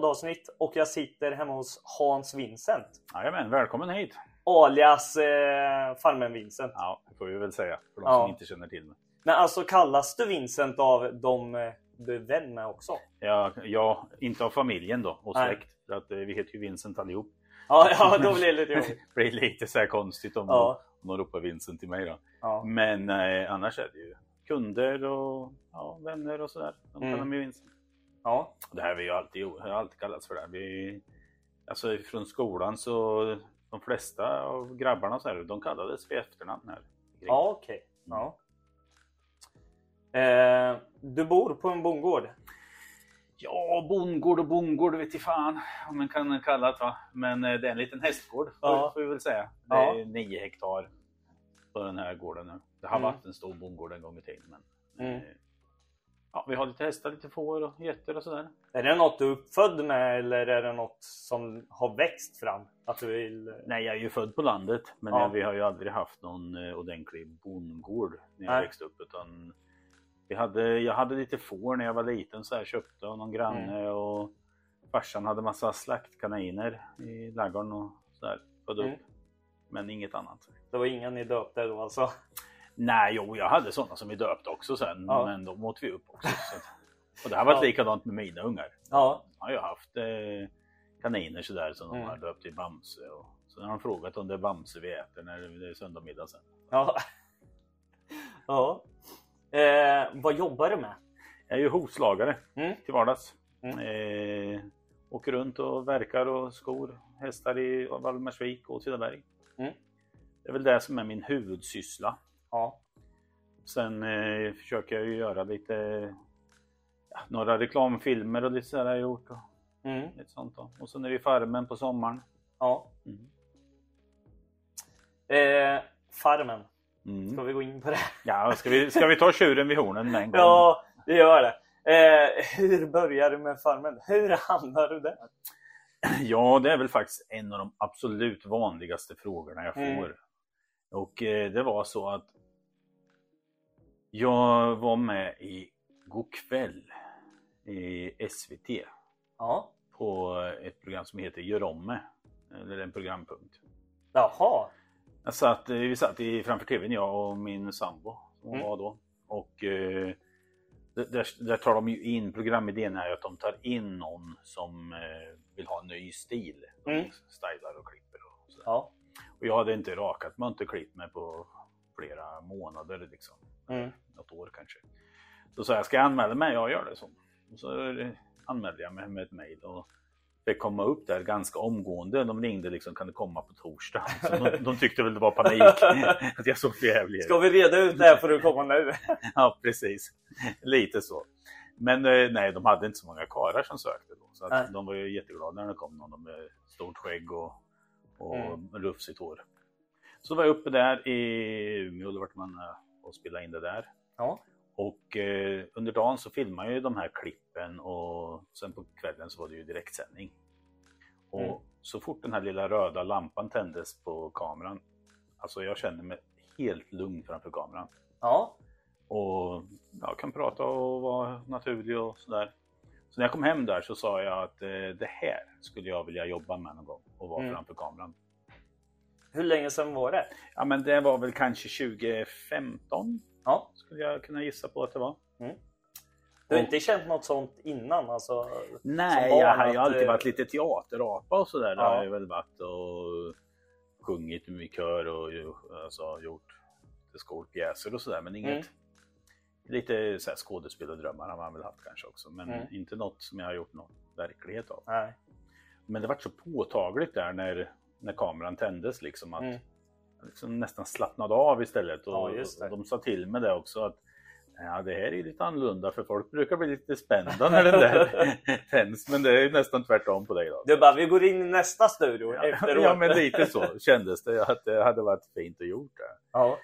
poddavsnitt och jag sitter hemma hos Hans Vincent. Jajamän, välkommen hit! Alias eh, farmen Vincent. Ja, det får vi väl säga för de Ja. som inte känner till mig. Men alltså kallas du Vincent av de eh, du är vän med också? Ja, ja, inte av familjen då och släkt. För att eh, vi heter ju Vincent allihop. Ja, ja då blir det lite jobbigt. Det blir lite så konstigt om, Ja. de, om de ropar Vincent till mig då. Ja. Men eh, annars är det ju kunder och ja, vänner och sådär. De Mm. kallar mig Vincent. Ja. Det här har vi ju alltid, har alltid kallats för det. Vi, alltså från skolan så de flesta av grabbarna så här, de kallades vid efternamn här. Ja, okej. Ja. Eh, du bor på en bondgård? Ja, bondgård och bondgård vet i fan om man kan kalla det va. Men eh, det är en liten hästgård Ja. får vi väl säga. Det Ja. är 9 hektar på den här gården nu. Det har Mm. varit en stor bondgård en gång i tiden. Men, Mm. Eh, ja, vi har lite hästar, lite får och getter och sådär. Är det något du är uppfödd med eller är det något som har växt fram? Att du vill... Nej, jag är ju född på landet men Ja. eh, vi har ju aldrig haft någon eh, ordentlig bondgård när jag Nej. växte upp. Utan vi hade, jag hade lite får när jag var liten så här, köpte av någon granne Mm. och farsan hade massa slaktkaniner i ladugården och sådär. Födde Mm. upp. Men inget annat. Det var inga ni döpte då alltså? Nej, jo, jag hade sådana som vi döpte också sen, Ja. men de åt vi upp också. Så. att- Och det har varit Ja. likadant med mina ungar. Ja. Jag har ju haft eh, kaniner sådär som de Mm. har döpt till Bamse. Och, så har de frågat om det är Bamse vi äter när det är söndagmiddag sen. Ja. ja. Eh, vad jobbar du med? Jag är ju hovslagare Mm. till vardags. Mm. Eh, åker runt och verkar och skor hästar i Valdemarsvik och Åtvidaberg. Mm. Det är väl det som är min huvudsyssla. Ja. Sen eh, försöker jag ju göra lite ja, några reklamfilmer och lite sådär har jag gjort. Och Mm. lite sånt då. Och sen är det ju Farmen på sommaren. Ja. Mm. Eh, farmen. Mm. Ska vi gå in på det? Ja, ska vi, ska vi ta tjuren vid hornen med en gång? Ja, det gör det. Eh, hur börjar du med farmen? Hur hamnar du där? Ja, det är väl faktiskt en av de absolut vanligaste frågorna jag får. Mm. Och eh, det var så att jag var med i God kväll i SVT Ja. på ett program som heter Gör om mig. Eller en programpunkt. Jaha. Jag satt, eh, vi satt i, framför tvn jag och min sambo som Mm. var då. Och eh, där, där- tar de ju in, programidén är att de tar in någon som eh, vill ha en ny stil. De Mm. stylar och klipper och sådär. Ja. Och jag hade inte rakat mig inte klippt mig på flera månader liksom. Mm. Något år kanske. Så sa jag, ska jag anmäla mig? Ja, gör det så. Och så anmälde jag mig med ett mejl och fick komma upp där ganska omgående. De ringde liksom, kan du komma på torsdag? Så de, de tyckte väl det var panik. att jag såg för jävlig ut. Ska vi reda ut det här för att komma nu? Ja, precis. Lite så. Men eh, nej, de hade inte så många karlar som sökte då. Så att de var ju jätteglada när det kom någon med stort skägg och, och Mm. rufsigt hår. Så var jag uppe där i Umeå, då vart man eh, och spelade in det där. Ja. Och eh, under dagen så filmade jag ju de här klippen och sen på kvällen så var det ju direktsändning. Och Mm. så fort den här lilla röda lampan tändes på kameran, alltså jag kände mig helt lugn framför kameran. Ja. Och jag kan prata och vara naturlig och sådär. Så när jag kom hem där så sa jag att eh, det här skulle jag vilja jobba med någon gång och vara Mm. framför kameran. Hur länge sedan var det? Ja men det var väl kanske 2015 Ja. skulle jag kunna gissa på att det var. Du har Och- inte känt något sånt innan? Alltså, Nej, jag har ju alltid varit lite teaterapa och sådär. Det Ja. har jag väl varit och sjungit i kör och alltså, gjort skolpjäser och sådär. Men inget Mm. Lite så här skådespelardrömmar har man väl haft kanske också. Men Mm. inte något som jag har gjort någon verklighet av. Nej. Men det var så påtagligt där när, när kameran tändes liksom att Mm. Liksom nästan slappnade av istället. Och, Ja, de sa till mig det också att ja, det här är lite annorlunda för folk brukar bli lite spända när den där tänds. Men det är nästan tvärtom på dig då. Du bara, vi går in i nästa studio efteråt. Ja men lite så kändes det att det hade varit fint att gjort det. Ja.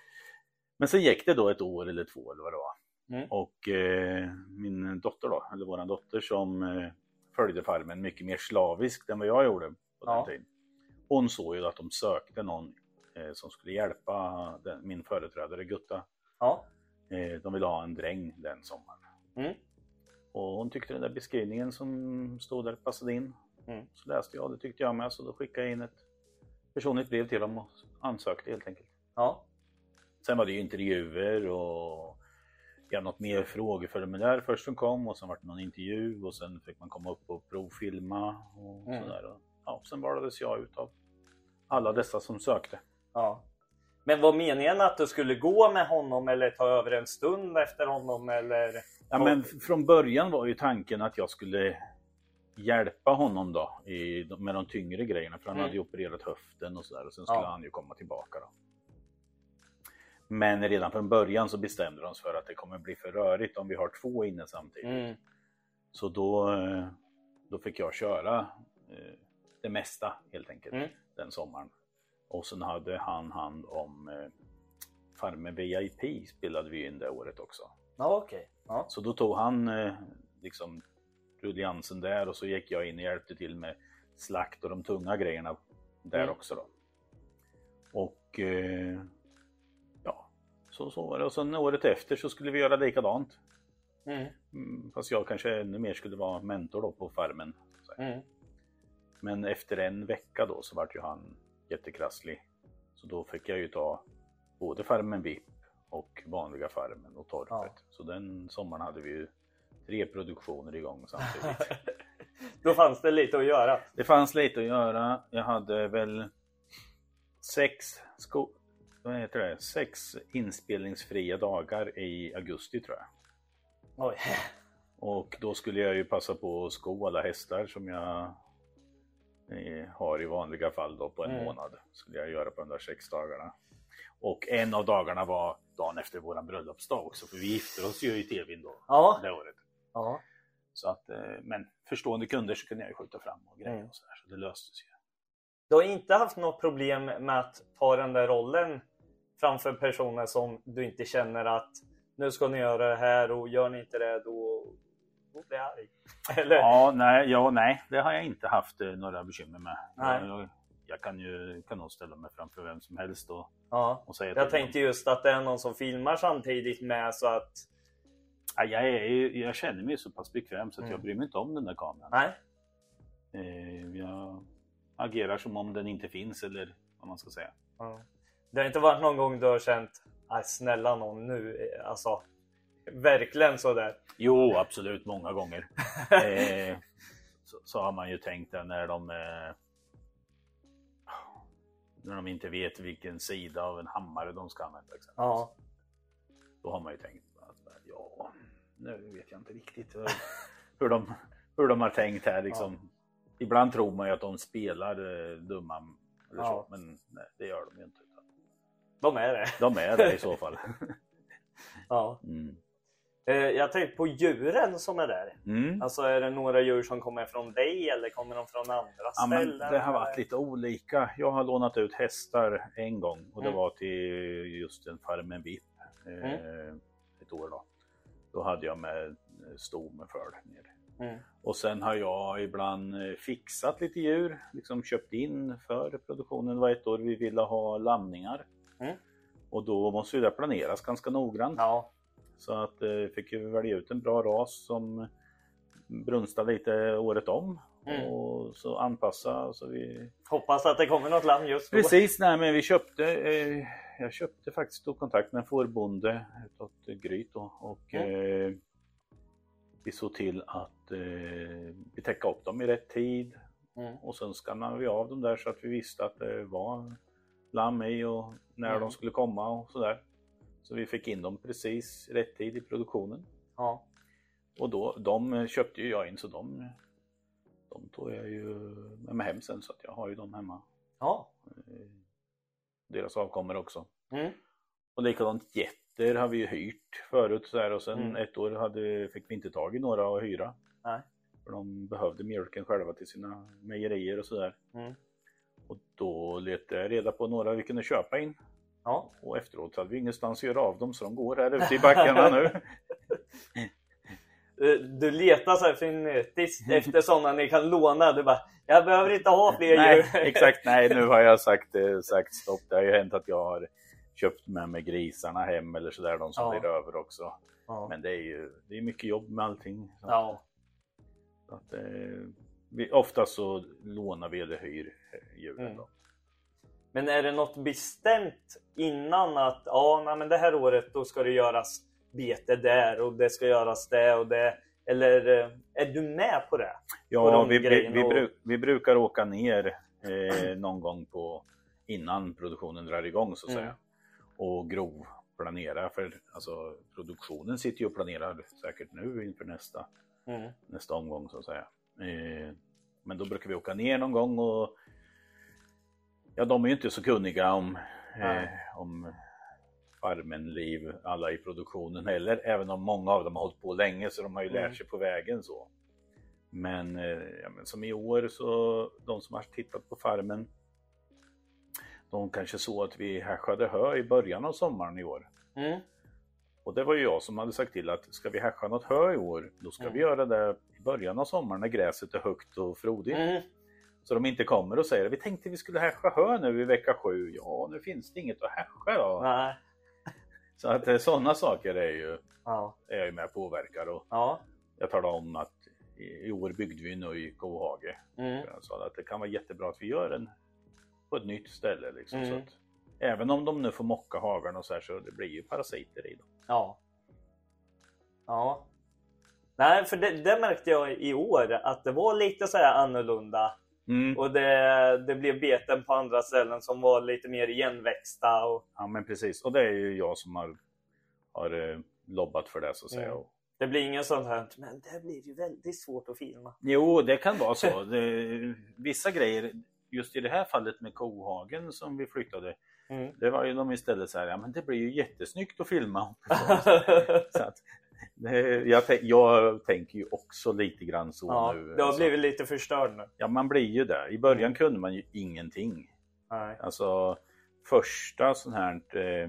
Men sen gick det då ett år eller två eller vad det var. Mm. Och eh, min dotter då, eller våran dotter som eh, följde farmen mycket mer slaviskt än vad jag gjorde på den Ja. tiden. Hon såg ju att de sökte någon som skulle hjälpa den, min företrädare Gutta. Ja. Eh, de ville ha en dräng den sommaren. Mm. Och hon tyckte den där beskrivningen som stod där passade in. Mm. Så läste jag, det tyckte jag med, så då skickade jag in ett personligt brev till dem och ansökte helt enkelt. Ja. Sen var det ju intervjuer och ja, något mer frågeformulär först som kom och sen var det någon intervju och sen fick man komma upp och provfilma och Mm. sådär. Och, ja, sen valdes jag ut av alla dessa som sökte. Ja. Men var meningen att du skulle gå med honom eller ta över en stund efter honom eller? Ja, men från början var ju tanken att jag skulle hjälpa honom då i, med de tyngre grejerna för han Mm. hade ju opererat höften och sådär och sen skulle Ja. han ju komma tillbaka då. Men redan från början så bestämde de sig för att det kommer bli för rörigt om vi har två inne samtidigt. Mm. Så då, eh, då fick jag köra eh, det mesta helt enkelt Mm. den sommaren. Och sen hade han hand om eh, Farmen VIP spelade vi in det året också. Ja, okej. Ja. Så då tog han eh, liksom rulliansen där och så gick jag in och hjälpte till med slakt och de tunga grejerna där Mm. också då. Och eh, ja, så, så var det. Och sen året efter så skulle vi göra likadant. Mm. Mm, fast jag kanske ännu mer skulle vara mentor då på farmen. Mm. Men efter en vecka då så vart ju han jättekrasslig. Så då fick jag ju ta både farmen VIP och vanliga farmen och torpet. Ja. Så den sommaren hade vi ju tre produktioner igång samtidigt. Då fanns det lite att göra. det fanns lite att göra. Jag hade väl sex, sko- vad heter det? sex inspelningsfria dagar i augusti tror jag. Oj. Och då skulle jag ju passa på att sko alla hästar som jag eh, har i vanliga fall då på en Mm. månad. Skulle jag göra på de där sex dagarna. Och en av dagarna var dagen efter våran bröllopsdag också för vi gifte oss ju i tvn då Ja. det året. ja. Så att, eh, men förstående kunder så kunde jag ju skjuta fram och grejer Mm. och sådär så det löstes ju. Du har inte haft något problem med att ta den där rollen framför personer som du inte känner att nu ska ni göra det här och gör ni inte det då, jag arg. Eller? Ja, nej, ja, nej, det har jag inte haft eh, några bekymmer med. Nej. Jag, jag kan ju kan nog ställa mig framför vem som helst och, Ja. och säga Jag till dem. tänkte just att det är någon som filmar samtidigt med så att Ja, jag, är, jag känner mig så pass bekväm så att Mm. jag bryr mig inte om den där kameran. nej. Eh, jag agerar som om den inte finns eller vad man ska säga. Ja. Det har inte varit någon gång du har känt Aj, snälla någon nu, eh, alltså verkligen sådär. Jo, absolut många gånger. eh, så, så har man ju tänkt det när de eh, när de inte vet vilken sida av en hammare de ska använda. Exempelvis. Ja. Då har man ju tänkt att ja, nu vet jag inte riktigt hur, hur, de, hur de har tänkt här. Liksom. Ibland tror man ju att de spelar eh, dumma eller Ja. så, men nej, det gör de ju inte. De är det. De är det i så fall. Ja. Mm. Eh, Jag tänkte på djuren som är där. Mm. Alltså är det några djur som kommer från dig eller kommer de från andra Ja, ställen? det har varit lite olika. Jag har lånat ut hästar en gång och det Mm. var till just en Farmen VIP. Eh, Ett år då. Då hade jag med stomme för det ner. Mm. Och sen har jag ibland eh, fixat lite djur, liksom köpt in för produktionen. Det var ett år vi ville ha lamningar. Mm. Och då måste ju det planeras ganska noggrant. Ja. Så att eh, fick ju välja ut en bra ras som brunstar lite året om. Mm. Och så anpassa så vi... Hoppas att det kommer något lamm just då. Precis, nej men vi köpte, eh, jag köpte faktiskt då kontakt med en fårbonde utåt Gryt då, och Mm. eh, vi såg till att eh, vi täcka upp dem i rätt tid Mm. och sen skannade vi av dem där så att vi visste att det var lamm i och när Mm. de skulle komma och sådär. Så vi fick in dem precis rätt tid i produktionen. Ja. Och då, de köpte ju jag in så de, de tog jag ju med mig hem sen så att jag har ju dem hemma. Ja. Eh, Deras avkommor också. Mm. Och likadant getter har vi ju hyrt förut så här, och sen Mm. ett år hade, fick vi inte tag i några att hyra. Nej. För de behövde mjölken själva till sina mejerier och sådär. Mm. Och då letade jag reda på några vi kunde köpa in. Ja. Och efteråt hade vi ingenstans att göra av dem så de går här ute i backarna nu. Du letar så här frenetiskt efter sådana ni kan låna. Du bara, jag behöver inte ha fler nej, djur. exakt. Nej, nu har jag sagt, eh, sagt stopp. Det har ju hänt att jag har köpt med mig grisarna hem eller sådär, de som Ja. blir över också. Ja. Men det är ju det är mycket jobb med allting. Så ja. att, eh, vi, ofta så lånar vi eller hyr eh, djuren. Mm. Då. Men är det något bestämt innan att ja, nej, men det här året då ska det göras bete där och det ska göras det och det. Eller eh, är du med på det? Ja, de vi, vi, vi, och- bru, vi brukar åka ner eh, någon gång på innan produktionen drar igång så att Mm. säga. Och grovplanera för alltså, produktionen sitter ju och planerar säkert nu inför nästa, Mm. nästa omgång så att säga. Eh, men då brukar vi åka ner någon gång och ja, de är ju inte så kunniga om, eh, om farmenliv, alla i produktionen heller, även om många av dem har hållit på länge så de har ju Mm. lärt sig på vägen så. Men, eh, ja, men som i år så, de som har tittat på farmen, de kanske såg att vi häschade hö i början av sommaren i år. Mm. Och det var ju jag som hade sagt till att ska vi häscha något hö i år, då ska Mm. vi göra det i början av sommaren när gräset är högt och frodigt. Så de inte kommer och säger vi tänkte vi skulle häscha hö nu i vecka sju. Ja, nu finns det inget att häscha då. Nej. Så att sådana saker är, ju, Ja. är jag ju med och påverkar. Och Ja. jag talade om att i, år byggde vi en ny kohage. Mm. Sa att det kan vara jättebra att vi gör en på ett nytt ställe. Liksom, Mm. så att, även om de nu får mocka hagarna och så här så det blir ju parasiter i dem. Ja. Ja. Nej, för det, det märkte jag i år att det var lite så här annorlunda. Mm. Och det, det blev beten på andra ställen som var lite mer igenväxta. Och Ja men precis. Och det är ju jag som har, har eh, lobbat för det så att. Mm. Det blir ingen sånt här, men det blir ju väldigt svårt att filma. Jo, det kan vara så. Det, vissa grejer, just i det här fallet med kohagen som vi flyttade, Mm. det var ju de istället så här, ja men det blir ju jättesnyggt att filma. så att, jag, jag tänker ju också lite grann så ja, nu. det har alltså. blivit lite förstörd nu. Ja, man blir ju det. I början Mm. kunde man ju ingenting. Nej. Alltså första sån här eh,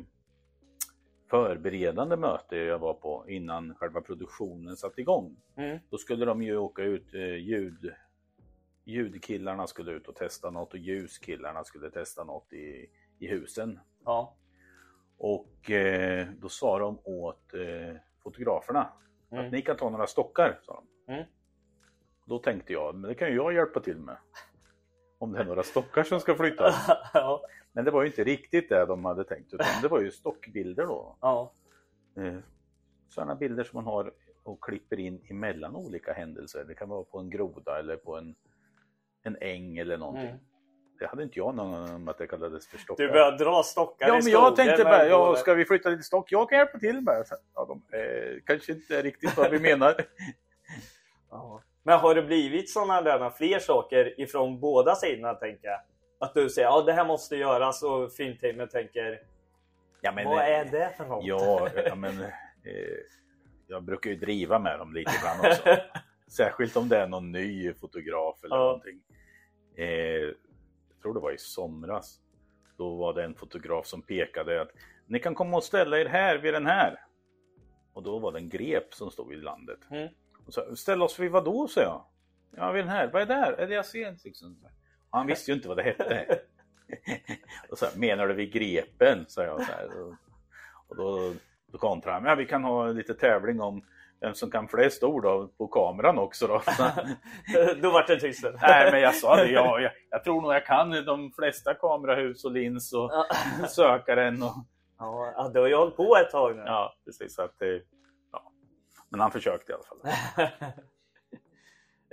förberedande möte jag var på innan själva produktionen satte igång. Mm. Då skulle de ju åka ut, eh, ljud, ljudkillarna skulle ut och testa något och ljuskillarna skulle testa något i, i husen. Ja. Och eh, då sa de åt fotograferna Mm. att ni kan ta några stockar. Sa de. Mm. Då tänkte jag, men det kan ju jag hjälpa till med. Om det är några stockar som ska flyttas. ja. Men det var ju inte riktigt det de hade tänkt utan det var ju stockbilder då. Ja. Eh, sådana bilder som man har och klipper in emellan olika händelser. Det kan vara på en groda eller på en, en äng eller någonting. Mm. Det hade inte jag någon gång om att det kallades för stockar. Du börjar dra stockar Ja i men skogen. jag tänkte bara, ja, ska vi flytta lite stock? Jag kan hjälpa till bara. Ja, de, eh, kanske inte är riktigt vad vi menar. Ja. Men har det blivit sådana där fler saker ifrån båda sidorna tänker jag? Att du säger ja det här måste göras och filmteamet tänker Ja, men, vad eh, är det för något? Ja, ja men eh, jag brukar ju driva med dem lite ibland också. Särskilt om det är någon ny fotograf eller Ja. någonting. Eh, tror det var i somras. Då var det en fotograf som pekade att ni kan komma och ställa er här vid den här. Och då var det en grep som stod i landet. Mm. Och så, Ställa oss vid vad då, sa jag. Ja, vid den här. Vad är det här? Är det jag ser? Liksom. Och han visste ju inte vad det hette. och så här, menar du vid grepen? sa jag. Så här. Och då, då kontrade han. Ja, vi kan ha lite tävling om vem som kan flest ord på kameran också då. Då vart det tyst. Nej men jag sa det, ja, jag, jag tror nog jag kan de flesta kamerahus och lins och sökaren och Ja, du har ju hållit på ett tag nu. ja, precis. Att, ja. Men han försökte i alla fall.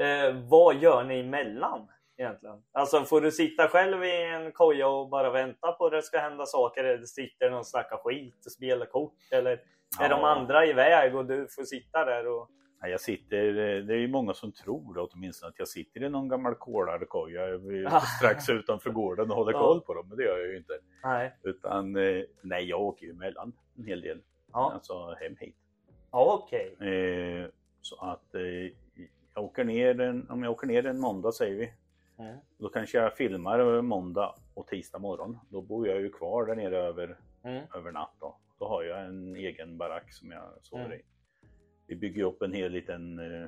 eh, vad gör ni emellan egentligen? Alltså får du sitta själv i en koja och bara vänta på att det ska hända saker? Eller sitter någon och snackar skit och spelar kort? Eller är de Ja. andra iväg och du får sitta där? Och... Nej, Jag sitter, eh, det är ju många som tror då, åtminstone att jag sitter i någon gammal kolarkoja strax utanför gården och håller Ja. koll på dem, men det gör jag ju inte. Nej. Utan eh, nej, jag åker ju emellan en hel del. Ja, Alltså hem hit. ja okej. Eh, så att eh, jag åker ner en, om jag åker ner en måndag säger vi. Mm. Då kanske jag filmar över måndag och tisdag morgon. Då bor jag ju kvar där nere över, Mm. över natt. Då. Då har jag en egen barack som jag sover Mm. i. Vi bygger upp en hel liten, eh,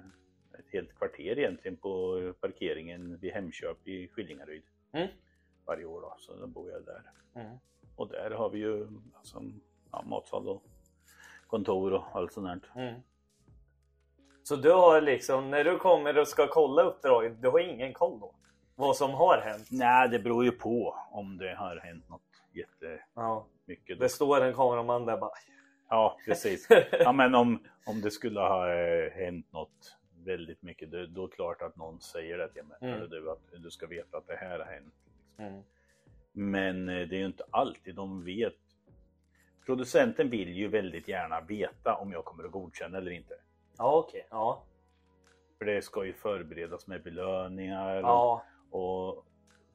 ett helt kvarter egentligen på parkeringen vid Hemköp i Skillingaryd. Mm. Varje år då, så då bor jag där. Mm. och där har vi ju alltså, ja, matsal och kontor och allt sånt där. Mm. Så du har liksom, när du kommer och ska kolla uppdraget, du har ingen koll då? Vad som har hänt? Nej, det beror ju på om det har hänt något jättemycket. det står en kameraman där bara. Ja, precis. Ja, men om, om det skulle ha eh, hänt något väldigt mycket, då, då är det klart att någon säger det till mig. Mm. Du, att du ska veta att det här har hänt. Mm. Men eh, det är ju inte alltid de vet. Producenten vill ju väldigt gärna veta om jag kommer att godkänna eller inte. Ja, okej. Ja. För det ska ju förberedas med belöningar Ja. och, och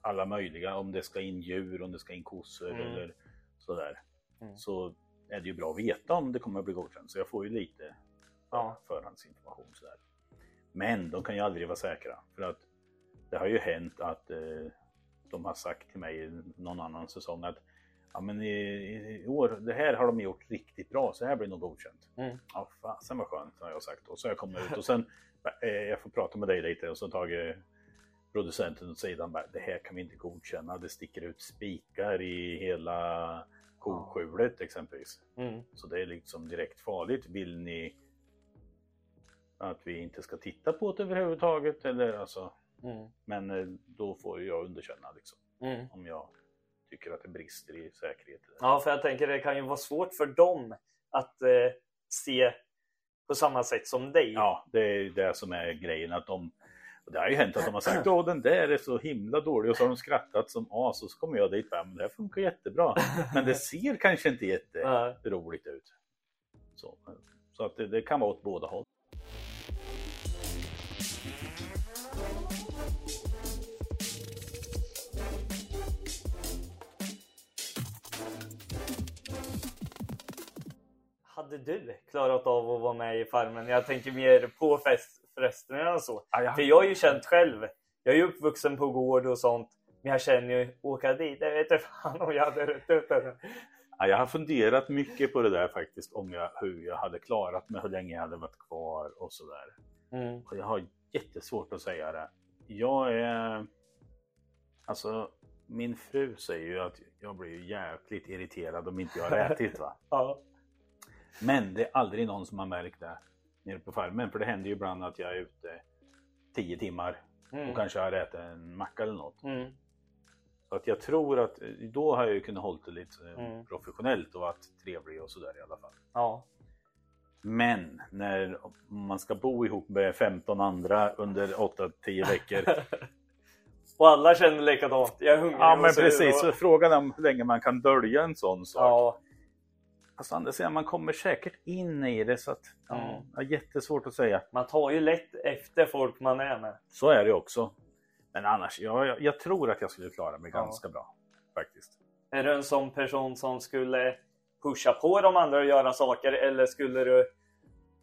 alla möjliga. Om det ska in djur, om det ska in kossor Mm. eller sådär. Mm. Så är det ju bra att veta om det kommer att bli godkänt. Så jag får ju lite Ja. förhandsinformation sådär. Men de kan ju aldrig vara säkra. För att det har ju hänt att eh, de har sagt till mig någon annan säsong att ja, men i, i år, det här har de gjort riktigt bra, så här blir nog godkänt. Mm. Ja, fasen vad skönt har jag sagt. Och så har jag kommit ut och sen, eh, jag får prata med dig lite och så tagit producenten åt sidan bara, det här kan vi inte godkänna. Det sticker ut spikar i hela koskjulet exempelvis. Mm. Så det är liksom direkt farligt. Vill ni att vi inte ska titta på det överhuvudtaget? Eller alltså, Mm. men eh, då får jag underkänna liksom, Mm. om jag tycker att det brister i säkerhet. Ja, för jag tänker det kan ju vara svårt för dem att eh, se på samma sätt som dig. Ja, det är det som är grejen. att de och det har ju hänt att de har sagt att den där är så himla dålig och så har de skrattat som as och så kommer jag dit och men det här funkar jättebra. Men det ser kanske inte jätteroligt ut. Så, så att det, det kan vara åt båda håll. Hade du klarat av att vara med i Farmen? Jag tänker mer på fest, festerna och så. Ja, jag- För jag har ju känt själv. Jag är ju uppvuxen på gård och sånt. Men jag känner ju, åka dit, det vet jag fan om jag hade rätt ut det. Ja, jag har funderat mycket på det där faktiskt, om jag, hur jag hade klarat mig, hur länge jag hade varit kvar och sådär. Mm. Och jag har jättesvårt att säga det. Jag är... Alltså, min fru säger ju att jag blir ju jäkligt irriterad om inte jag har ätit va. Ja. Men det är aldrig någon som har märkt det nere på farmen. För det händer ju ibland att jag är ute 10 timmar Mm. och kanske har ätit en macka eller något. Mm. Så att jag tror att då har jag ju kunnat hålla det lite eh, Mm. professionellt och varit trevlig och sådär i alla fall. Ja. Men när man ska bo ihop med 15 andra under 8-10 veckor. och alla känner likadant. Jag är hungrig ja men precis, och- så frågan är om hur länge man kan dölja en sån sak. Ja. Fast andra sidan, man kommer säkert in i det så att ja, Mm. jättesvårt att säga. Man tar ju lätt efter folk man är med. Så är det också. Men annars, ja, jag, jag tror att jag skulle klara mig Ja. ganska bra. Faktiskt. Är du en sån person som skulle pusha på de andra att göra saker eller skulle du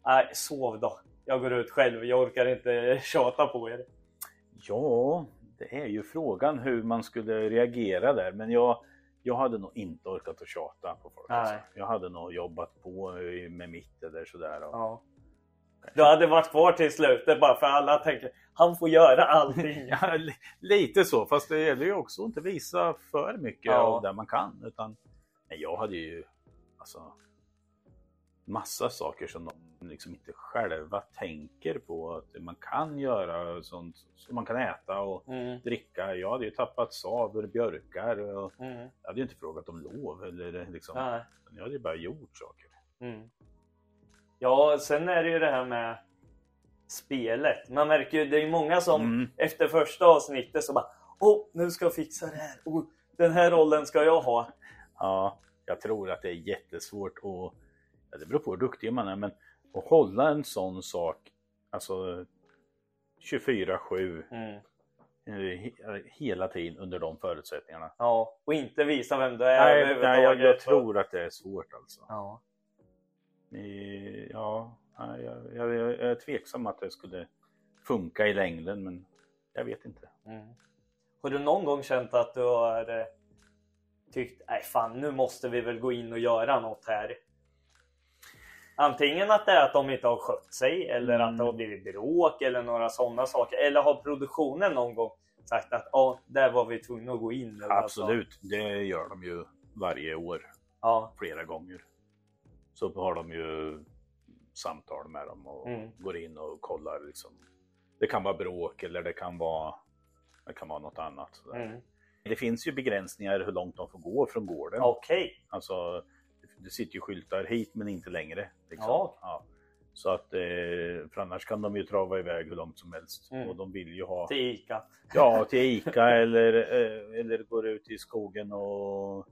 Nej, sov då. Jag går ut själv. Jag orkar inte tjata på er. Ja, det är ju frågan hur man skulle reagera där. Men jag, jag hade nog inte orkat att tjata på folk. Alltså. Jag hade nog jobbat på eh, med mitt eller sådär. Och, Ja. Du hade varit kvar till slutet bara för alla tänker han får göra allting. Ja, li- lite så, fast det gäller ju också att inte visa för mycket Ja. av det man kan. Utan, nej, jag hade ju alltså, massa saker som de liksom inte själva tänker på att man kan göra sånt som man kan äta och Mm, dricka. Jag hade ju tappat sav ur björkar och mm, jag hade ju inte frågat om lov eller liksom. nej, Jag hade ju bara gjort saker. mm. Ja, sen är det ju det här med spelet. Man märker ju, det är många som Mm. efter första avsnittet så bara Åh, nu ska jag fixa det här. Oh, den här rollen ska jag ha. Ja, jag tror att det är jättesvårt att, ja, det beror på hur duktig man är, men att hålla en sån sak, alltså 24-7 Mm. eh, he- hela tiden under de förutsättningarna. Ja, och inte visa vem du är Nej, nej jag, jag tror att det är svårt alltså. Ja. Ja, jag, jag, jag är tveksam att det skulle funka i längden, men jag vet inte. Mm. Har du någon gång känt att du har eh, tyckt, nej fan nu måste vi väl gå in och göra något här. Antingen att det är att de inte har skött sig eller att det har blivit bråk eller några sådana saker. Eller har produktionen någon gång sagt att ja, där var vi tvungna att gå in nu. alltså. Absolut, det gör de ju varje år, Ja. flera gånger. Så har de ju samtal med dem och Mm. går in och kollar. Liksom. Det kan vara bråk eller det kan vara, det kan vara något annat. Mm. Det finns ju begränsningar hur långt de får gå från gården. Okej. Alltså, det sitter ju skyltar hit men inte längre. Liksom. Ja. Så att, eh, för annars kan de ju trava iväg hur långt som helst. Mm. Och de vill ju ha, Till Ica. ja till Ica eller, eh, eller går ut i skogen och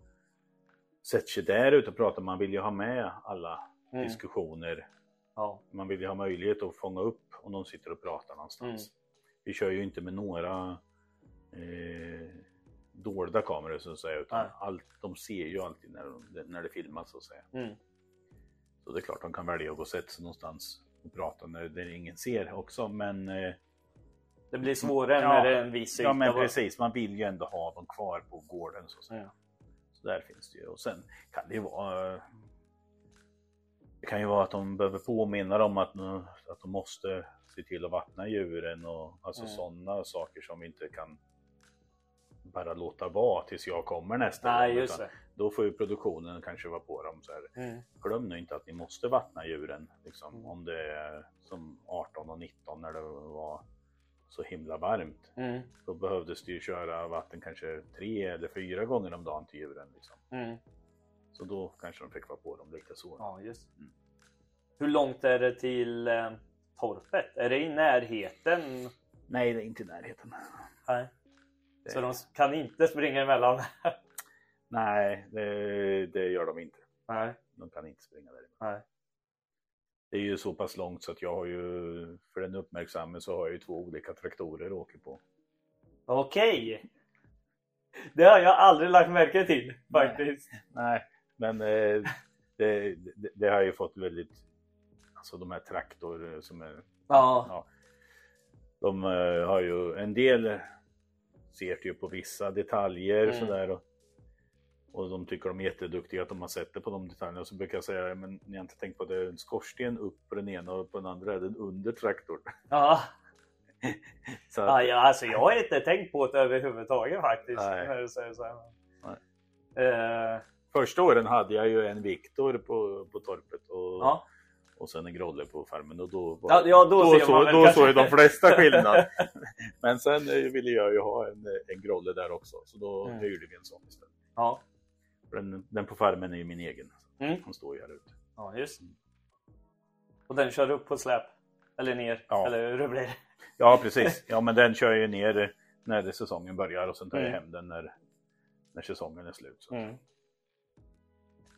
sätter sig där ute och pratar. Man vill ju ha med alla Mm. diskussioner. Ja. Man vill ju ha möjlighet att fånga upp om de sitter och pratar någonstans. Mm. Vi kör ju inte med några eh, dolda kameror så att säga. Utan Nej. allt, de ser ju alltid när, de, när det filmas så att säga. Mm. Så det är klart de kan välja att gå och sätta sig någonstans och prata när, där ingen ser också. Men, eh, Det blir svårare Ja. när det är en viss ja, men precis, man vill ju ändå ha dem kvar på gården. Så, att säga. Ja. så där finns det ju. Och sen kan det ju vara eh, det kan ju vara att de behöver påminna dem att, att de måste se till att vattna djuren och alltså Mm. sådana saker som vi inte kan bara låta vara tills jag kommer nästa Nej, gång. Då får ju produktionen kanske vara på dem så här. Mm. Glöm nu inte att ni måste vattna djuren. Liksom, Mm. Om det är som 18 och 19 när det var så himla varmt. Mm. Då behövdes det ju köra vatten kanske tre eller fyra gånger om dagen till djuren. Liksom. Mm. Så då kanske de fick vara på dem lite så. Ja, just. Mm. Hur långt är det till eh, torpet? Är det i närheten? Nej, det är inte i närheten. Nej. Så de kan inte springa emellan? Nej, det, det gör de inte. Nej. De kan inte springa där. Nej. Det är ju så pass långt så att jag har ju, för den uppmärksamme så har jag ju två olika traktorer att åka på. Okej. Det har jag aldrig lagt märke till faktiskt. Nej, men eh, det, det, det har ju fått väldigt, alltså de här traktor som är, Ja. ja, de eh, har ju en del ser ju på vissa detaljer Mm. sådär och, och de tycker de är jätteduktiga att de har sett det på de detaljerna. Så brukar jag säga, men ni har inte tänkt på att det är en skorsten upp på den ena och på den andra är den under traktorn. Ja. Så att, Ja, alltså jag har inte tänkt på det överhuvudtaget faktiskt. Nej. När du säger så här. Eh, Första åren hade jag ju en Viktor på, på torpet och, ja. Och sen en Grolle på farmen och då, var, Ja, ja, då ser så, man då såg ju de flesta skillnad. Men sen eh, ville jag ju ha en, en Grolle där också så då Mm. hyrde vi en sån istället. ja. Den, den på farmen är ju min egen. Mm. Han står ju här ute. ja, just. Och den kör upp på släp? Eller ner? Ja. Eller hur det blir? Ja precis, ja men den kör jag ju ner när det säsongen börjar och sen tar jag Mm. hem den när, när säsongen är slut. Mm.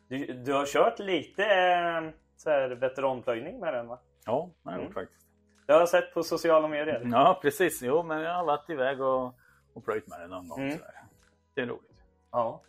Du, du har kört lite eh, så här veteranplöjning med den va? Ja, det har jag Mm. gjort faktiskt. Det har jag sett på sociala medier. Ja precis, jo men jag har varit iväg och, och plöjt med den någon gång. Mm. Det är roligt. Ja.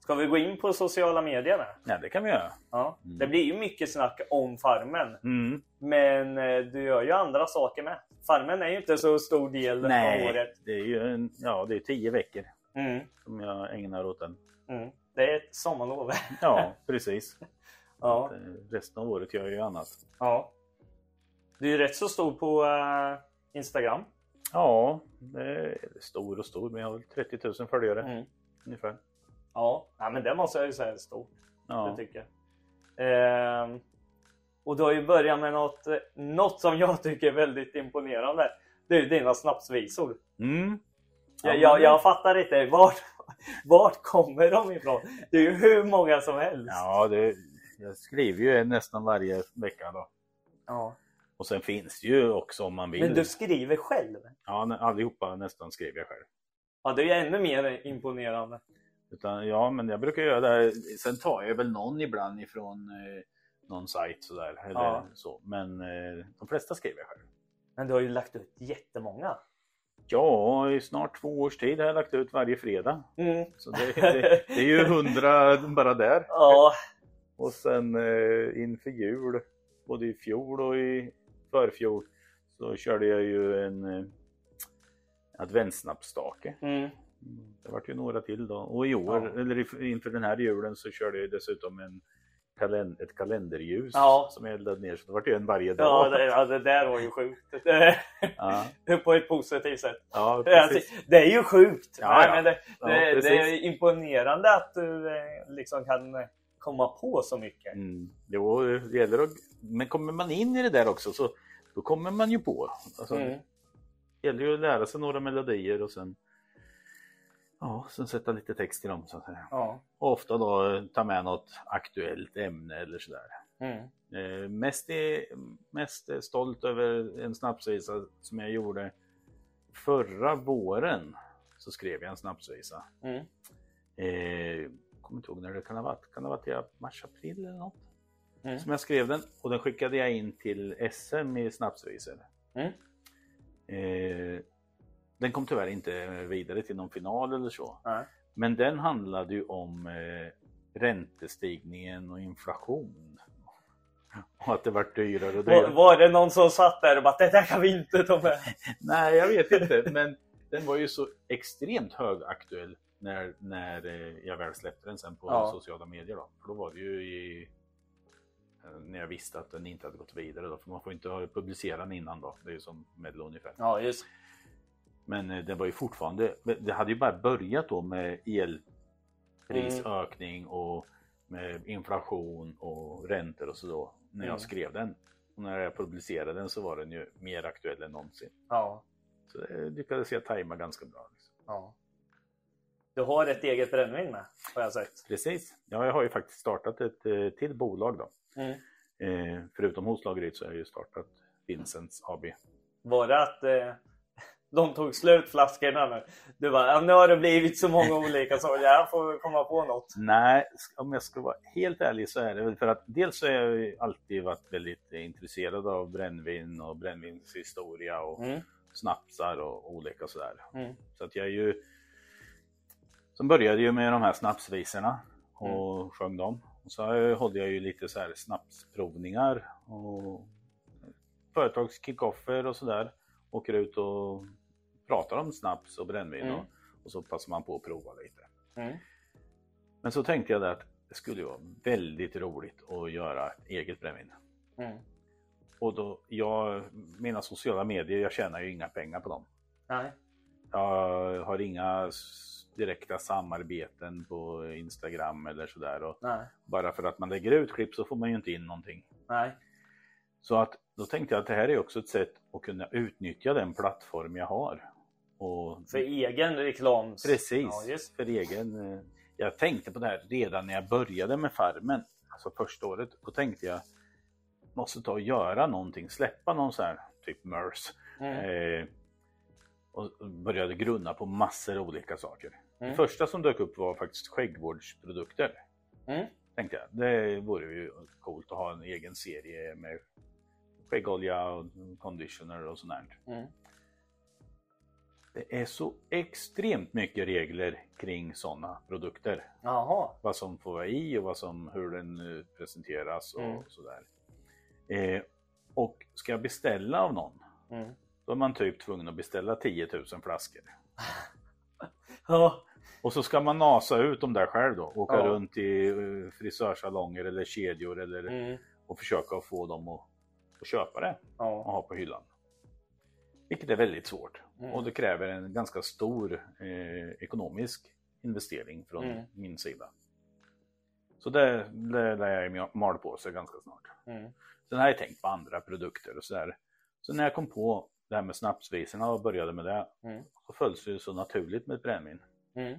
Ska vi gå in på sociala medier med? Ja det kan vi göra. Ja. Mm. Det blir ju mycket snack om farmen. Mm. Men eh, du gör ju andra saker med. Farmen är ju inte så stor del av Nej, året. det är ju en, ja, det är tio veckor Mm. som jag ägnar åt den. Mm. Det är ett sommarlov. Ja, precis. Ja. Eh, Resten av året gör jag ju annat. ja. Du är ju rätt så stor på eh, Instagram. Ja, det stor och stor, men jag har väl 30 000 följare Mm. ungefär. Ja. ja, men det måste jag ju säga är stort. Det Ja. tycker jag. Ehm, och du har ju börjat med något, eh, något som jag tycker är väldigt imponerande. Det är dina snapsvisor. Mm. Jag, men- jag, jag fattar inte, vart, vart kommer de ifrån? Det är ju hur många som helst. Ja, det, jag skriver ju nästan varje vecka då. Ja. Och sen finns det ju också om man vill. Men du skriver själv? Ja, allihopa nästan skriver jag själv. Ja, det är ju ännu mer imponerande. Utan, ja, men jag brukar göra det. Sen tar jag väl någon ibland ifrån eh, någon sajt sådär. Eller Ja. så. Men eh, de flesta skriver jag själv. Men du har ju lagt ut jättemånga. Ja, i snart två års tid har jag lagt ut varje fredag. Mm. Så det, det, det är ju hundra bara där. Ja, Och sen eh, inför jul, både i fjol och i förfjol, så körde jag ju en eh, adventssnappsstake. mm. Det vart ju några till då. Och i år, Ja. eller inför den här julen, så körde jag dessutom en kalend ett kalenderljus Ja. som jag eldade ner så det vart ju en varje Ja, dag. det, ja, det där var ju sjukt. Ja, På ett positivt sätt. ja precis. Det är ju sjukt. Ja, Nej, ja. Men det, Ja, det, det är imponerande att du eh, liksom kan komma på så mycket. Mm. Jo, det gäller att... Men kommer man in i det där också så då kommer man ju på. Alltså, Mm. Det gäller ju att lära sig några melodier och sen Ja, sen sätta lite text till dem så att säga. Ja. Och ofta då ta med något aktuellt ämne eller sådär. Mm. Eh, mest, är, mest är stolt över en snapsvisa som jag gjorde förra våren. Så skrev jag en snapsvisa. Mm. Eh, kommer inte ihåg när det kan ha varit. Kan det ha varit i mars, april eller något? Mm. Som jag skrev den och den skickade jag in till SM i snapsvisor. Mm. Eh, den kom tyvärr inte vidare till någon final eller så. Nej. Men den handlade ju om eh, räntestigningen och inflation. Och att det vart dyrare och Var, dyrare. var det någon som satt där och bara det där kan vi inte ta med? Nej, jag vet inte. Men den var ju så extremt högaktuell när, när eh, jag väl släppte den sen på Ja. sociala medier. Då. För då var det ju i, eh, när jag visste att den inte hade gått vidare. Då, för man får inte ha publicerat den innan då. Det är ju som Medlo ungefär. Ja, just Men eh, det var ju fortfarande, det hade ju bara börjat då med elprisökning och med inflation och räntor och så då när jag Mm. skrev den. Och när jag publicerade den så var den ju mer aktuell än någonsin. Ja. Så det lyckades jag tajma ganska bra. Liksom. ja. Du har ett eget brännvin med har jag sett. Precis. Ja, jag har ju faktiskt startat ett eh, till bolag då. Mm. Eh, förutom Hovslageriet så har jag ju startat Vincents AB. Var det att eh, de tog slut flaskorna nu? Du bara, nu har det blivit så många olika så jag får komma på något. Nej, om jag ska vara helt ärlig så är det väl för att dels så har jag ju alltid varit väldigt eh, intresserad av brännvin och brännvinshistoria och Mm. snapsar och olika sådär. Mm. Så att jag är ju... Som började ju med de här snapsvisorna och Mm. sjöng dem. Och så har jag- ju lite så här snapsprovningar och företagskickoffer och sådär. Åker ut och pratar om snaps och brännvin Mm. och, och så passar man på att prova lite. Mm. Men så tänkte jag att det skulle vara väldigt roligt att göra eget brännvin. Mm. Och då, jag, mina sociala medier, jag tjänar ju inga pengar på dem. Nej. Jag har inga direkta samarbeten på Instagram eller sådär. Och Nej. bara för att man lägger ut klipp så får man ju inte in någonting. Nej. Så att då tänkte jag att det här är också ett sätt att kunna utnyttja den plattform jag har. Och För egen reklam. Precis, Ja, just. för egen. eh, Jag tänkte på det här redan när jag började med farmen, alltså första året. Då tänkte jag, måste ta och göra någonting, släppa någon sån här typ MERS. Mm. Eh, och började grunna på massor av olika saker. Mm. Det första som dök upp var faktiskt skäggvårdsprodukter. Mm. Tänkte jag, det vore ju coolt att ha en egen serie med skäggolja och conditioner och sånt där. Mm. Det är så extremt mycket regler kring sådana produkter. Jaha. Vad som får vara i och vad som, hur den eh, presenteras och Mm. sådär. Eh, och ska jag beställa av någon, Mm. Då är man typ tvungen att beställa 10 000 flaskor. Ja. Och så ska man nasa ut dem där själv då, åka Ja. runt i eh, frisörsalonger eller kedjor eller, Mm. och försöka få dem att, att köpa det och Ja. ha på hyllan. Vilket är väldigt svårt Mm. och det kräver en ganska stor eh, ekonomisk investering från Mm. min sida. Så det, det lär jag mal på sig ganska snart. Mm. Sen har jag tänkt på andra produkter och sådär. Så när jag kom på det här med snapsvisorna och började med det Mm. så följs det ju så naturligt med ett brännvin. Mm.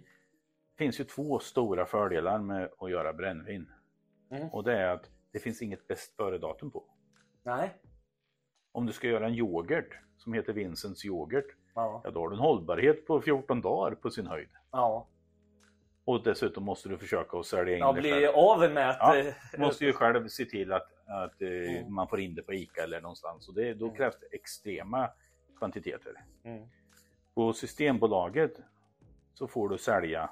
Det finns ju två stora fördelar med att göra brännvin. Mm. Och det är att det finns inget bäst före-datum på. Nej. Om du ska göra en yoghurt som heter Vincents yoghurt, Ja. ja då har du en hållbarhet på 14 dagar på sin höjd. Ja. Och dessutom måste du försöka att sälja in Jag det själv. av med att... Ja, eh, Du måste ju själv se till att, att eh, Mm. man får in det på ICA eller någonstans. Och det, då Mm. krävs det extrema kvantiteter. Mm. På Systembolaget så får du sälja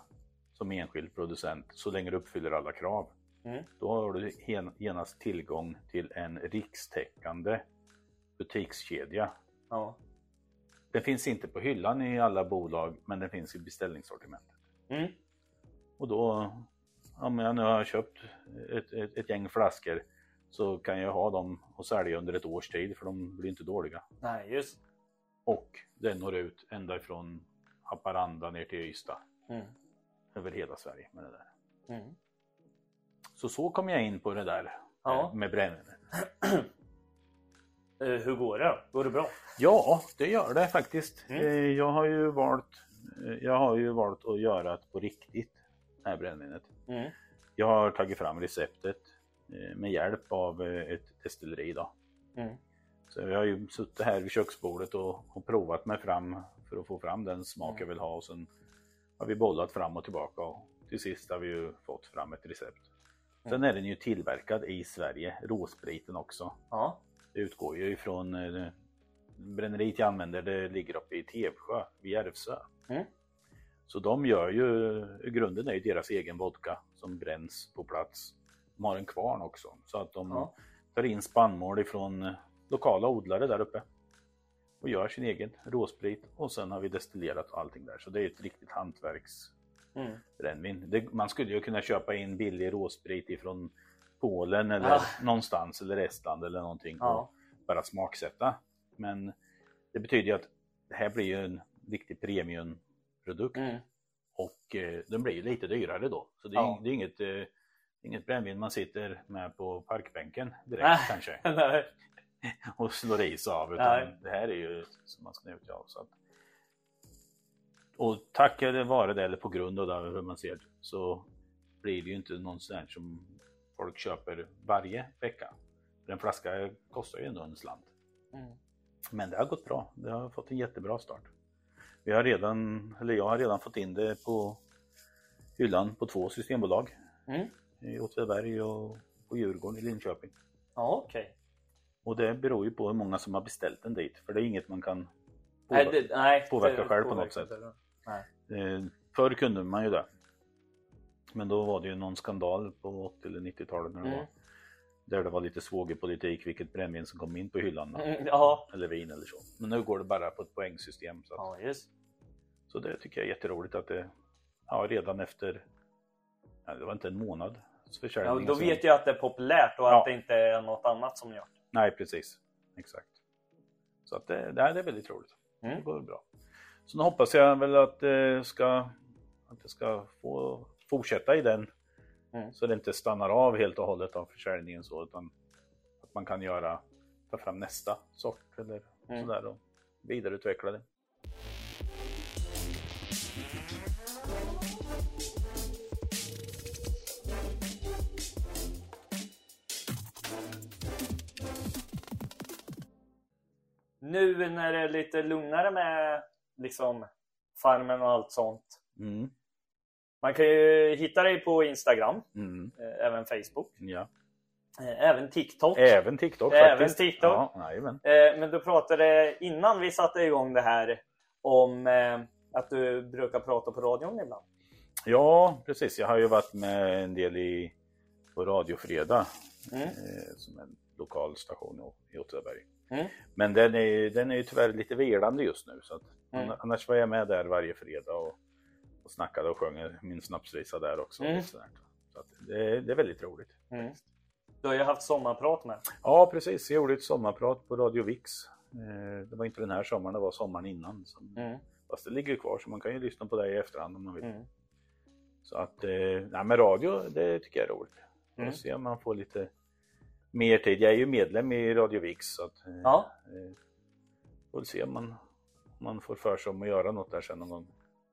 som enskild producent så länge du uppfyller alla krav. Mm. Då har du gen- genast tillgång till en rikstäckande butikskedja. Ja. Den finns inte på hyllan i alla bolag men den finns i beställningssortimentet. Mm. Och då om jag nu har köpt ett, ett, ett gäng flaskor så kan jag ha dem och sälja under ett års tid för de blir inte dåliga. Nej, just. Och den når ut ända ifrån Haparanda ner till Ystad. Mm. Över hela Sverige med det där. Mm. Så så kom jag in på det där Ja. eh, med brännvin. Eh, hur går det? Går det bra? Ja, det gör det faktiskt. Mm. Eh, Jag har ju valt Jag har ju valt att göra det på riktigt, det här brännvinet. Mm. Jag har tagit fram receptet eh, med hjälp av eh, ett destilleri då. Mm. Så jag har ju suttit här vid köksbordet och, och provat mig fram för att få fram den smak Mm. jag vill ha och sen har vi bollat fram och tillbaka och till sist har vi ju fått fram ett recept. Sen Mm. är den ju tillverkad i Sverige, råspriten också. Ja. Det utgår ju ifrån eh, bränneriet jag använder, det ligger uppe i Tevsjö vid Järvsö. Mm. Så de gör ju, grunden är ju deras egen vodka som bränns på plats. De har en kvarn också så att de Ja. tar in spannmål ifrån lokala odlare där uppe. Och gör sin egen råsprit och sen har vi destillerat allting där. Så det är ett riktigt hantverksbrännvin. Mm. Det, man skulle ju kunna köpa in billig råsprit ifrån Polen eller Ja. någonstans eller Estland eller någonting Ja. och bara smaksätta. Men det betyder ju att det här blir ju en riktig premiumprodukt Mm. och eh, den blir ju lite dyrare då. Så det är, Ja. det är inget, eh, inget brännvin man sitter med på parkbänken direkt Nej. kanske Nej. och slår i sig av. Utan Nej. det här är ju som man ska njuta av. Så att, och tack vare det, eller på grund av det, hur man ser det, så blir det ju inte någon sån här som folk köper varje vecka. För en flaska kostar ju ändå en slant. Mm. Men det har gått bra. Det har fått en jättebra start. Vi har redan, eller jag har redan fått in det på hyllan på två systembolag. Mm. I Åtvidaberg och på Djurgården i Linköping. Ja, okej. Och det beror ju på hur många som har beställt den dit. För det är inget man kan Nej, påverka. det, nej, påverka själv på något sätt. Nej. Eh, förr kunde man ju det. Men då var det ju någon skandal på 80 eller 90-talet när det Mm. var. Där det var lite svågerpolitik vilket brännvin som kom in på hyllan. Mm, Eller vin eller så. Men nu går det bara på ett poängsystem. Så, att, ja just. Så det tycker jag är jätteroligt att det ja, redan efter, ja, det var inte en månad Ja, då vet jag att det är populärt och Ja. att det inte är något annat som gör det. Nej precis, exakt. Så att det, det här är väldigt roligt. Mm. Det går bra. Så nu hoppas jag väl att det ska, att det ska få fortsätta i den. Mm. Så det inte stannar av helt och hållet av försäljningen så utan att man kan göra, ta fram nästa sort eller Mm. sådär och vidareutveckla det. Nu när det är lite lugnare med liksom farmen och allt sånt. Mm. Man kan ju hitta dig på Instagram, Mm. eh, även Facebook, Ja. eh, även TikTok. Även TikTok Även faktiskt. TikTok. Ja, jajamän. Eh, Men du pratade innan vi satte igång det här om att du brukar prata på radion ibland. ja, precis. Jag har ju varit med en del i, på Radio Fredag Mm. som en lokal station i- i Åtvidaberg. Mm. Men den är, den är ju tyvärr lite velande just nu. Så att, Mm. Annars var jag med där varje fredag och, och snackade och sjöng min snapsvisa där också. Mm. Och. Så att det, det är väldigt roligt. Mm. Du har ju haft sommarprat med. Ja precis, jag gjorde ett sommarprat på Radio Vix. Eh, Det var inte den här sommaren, det var sommaren innan. Så, Mm. Fast det ligger kvar så man kan ju lyssna på det i efterhand om man vill. Mm. Så att, eh, nej men radio det tycker jag är roligt. Mm. Får se om man får lite mer tid. Jag är ju medlem i Radio Vix så att eh, Ja. eh, får se om man, om man får för sig om att göra något där sen någon gång.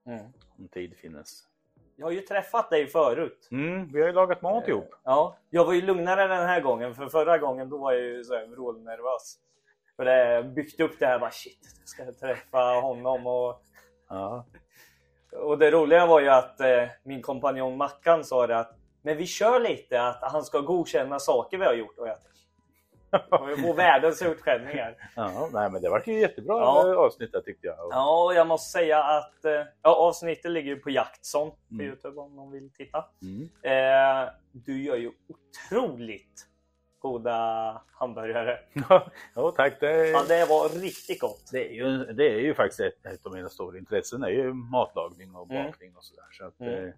Mm. Om tid finnes. Jag har ju träffat dig förut. Mm, vi har ju lagat mat ihop. Ja, jag var ju lugnare den här gången för förra gången då var jag ju så här vrålnervös. För det byggt upp det här bara shit, jag ska träffa honom och, Ja. och det roliga var ju att eh, min kompanjon Mackan sa det att men vi kör lite att han ska godkänna saker vi har gjort och vi får världens utskällningar. ja, nej men det var ju jättebra Ja. eh, avsnitt där tyckte jag. Ja, och jag måste säga att eh, ja, avsnittet ligger på Jaktson på Mm. Youtube om någon vill titta. Mm. Eh, du gör ju otroligt goda hamburgare. ja, tack. Det, Ja, det var riktigt gott. det, är ju, det är ju faktiskt ett, av mina stora intressen. Det är ju matlagning och Mm. bakning och sådär. Så att, Mm.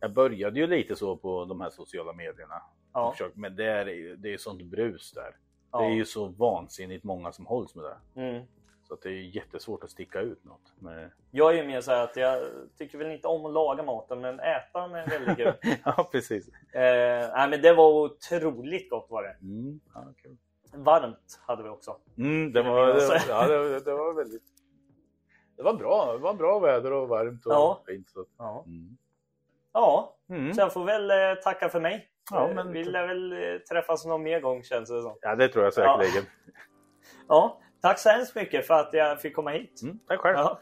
Jag började ju lite så på de här sociala medierna. Ja. Försök, men det är det är sånt brus där. Ja. Det är ju så vansinnigt många som hålls med det. Mm. Så att det är jättesvårt att sticka ut något. Men... Jag är ju mer så här att jag tycker väl inte om att laga maten men äta den är väldigt kul. ja, precis. eh, nej, men det var otroligt gott var det. Mm, ja, kul. Varmt hade vi också. Mm, det, var, det, ja, det, det var väldigt... Det var bra. Det var bra väder och varmt och Ja. fint. Så. Ja, Mm. Ja Mm. så jag får väl eh, tacka för mig. Ja, Eh, men- Vi lär väl eh, träffas någon mer gång känns det som. Ja, det tror jag säkerligen. Ja, tack så hemskt mycket för att jag fick komma hit. Mm, tack själv. Ja.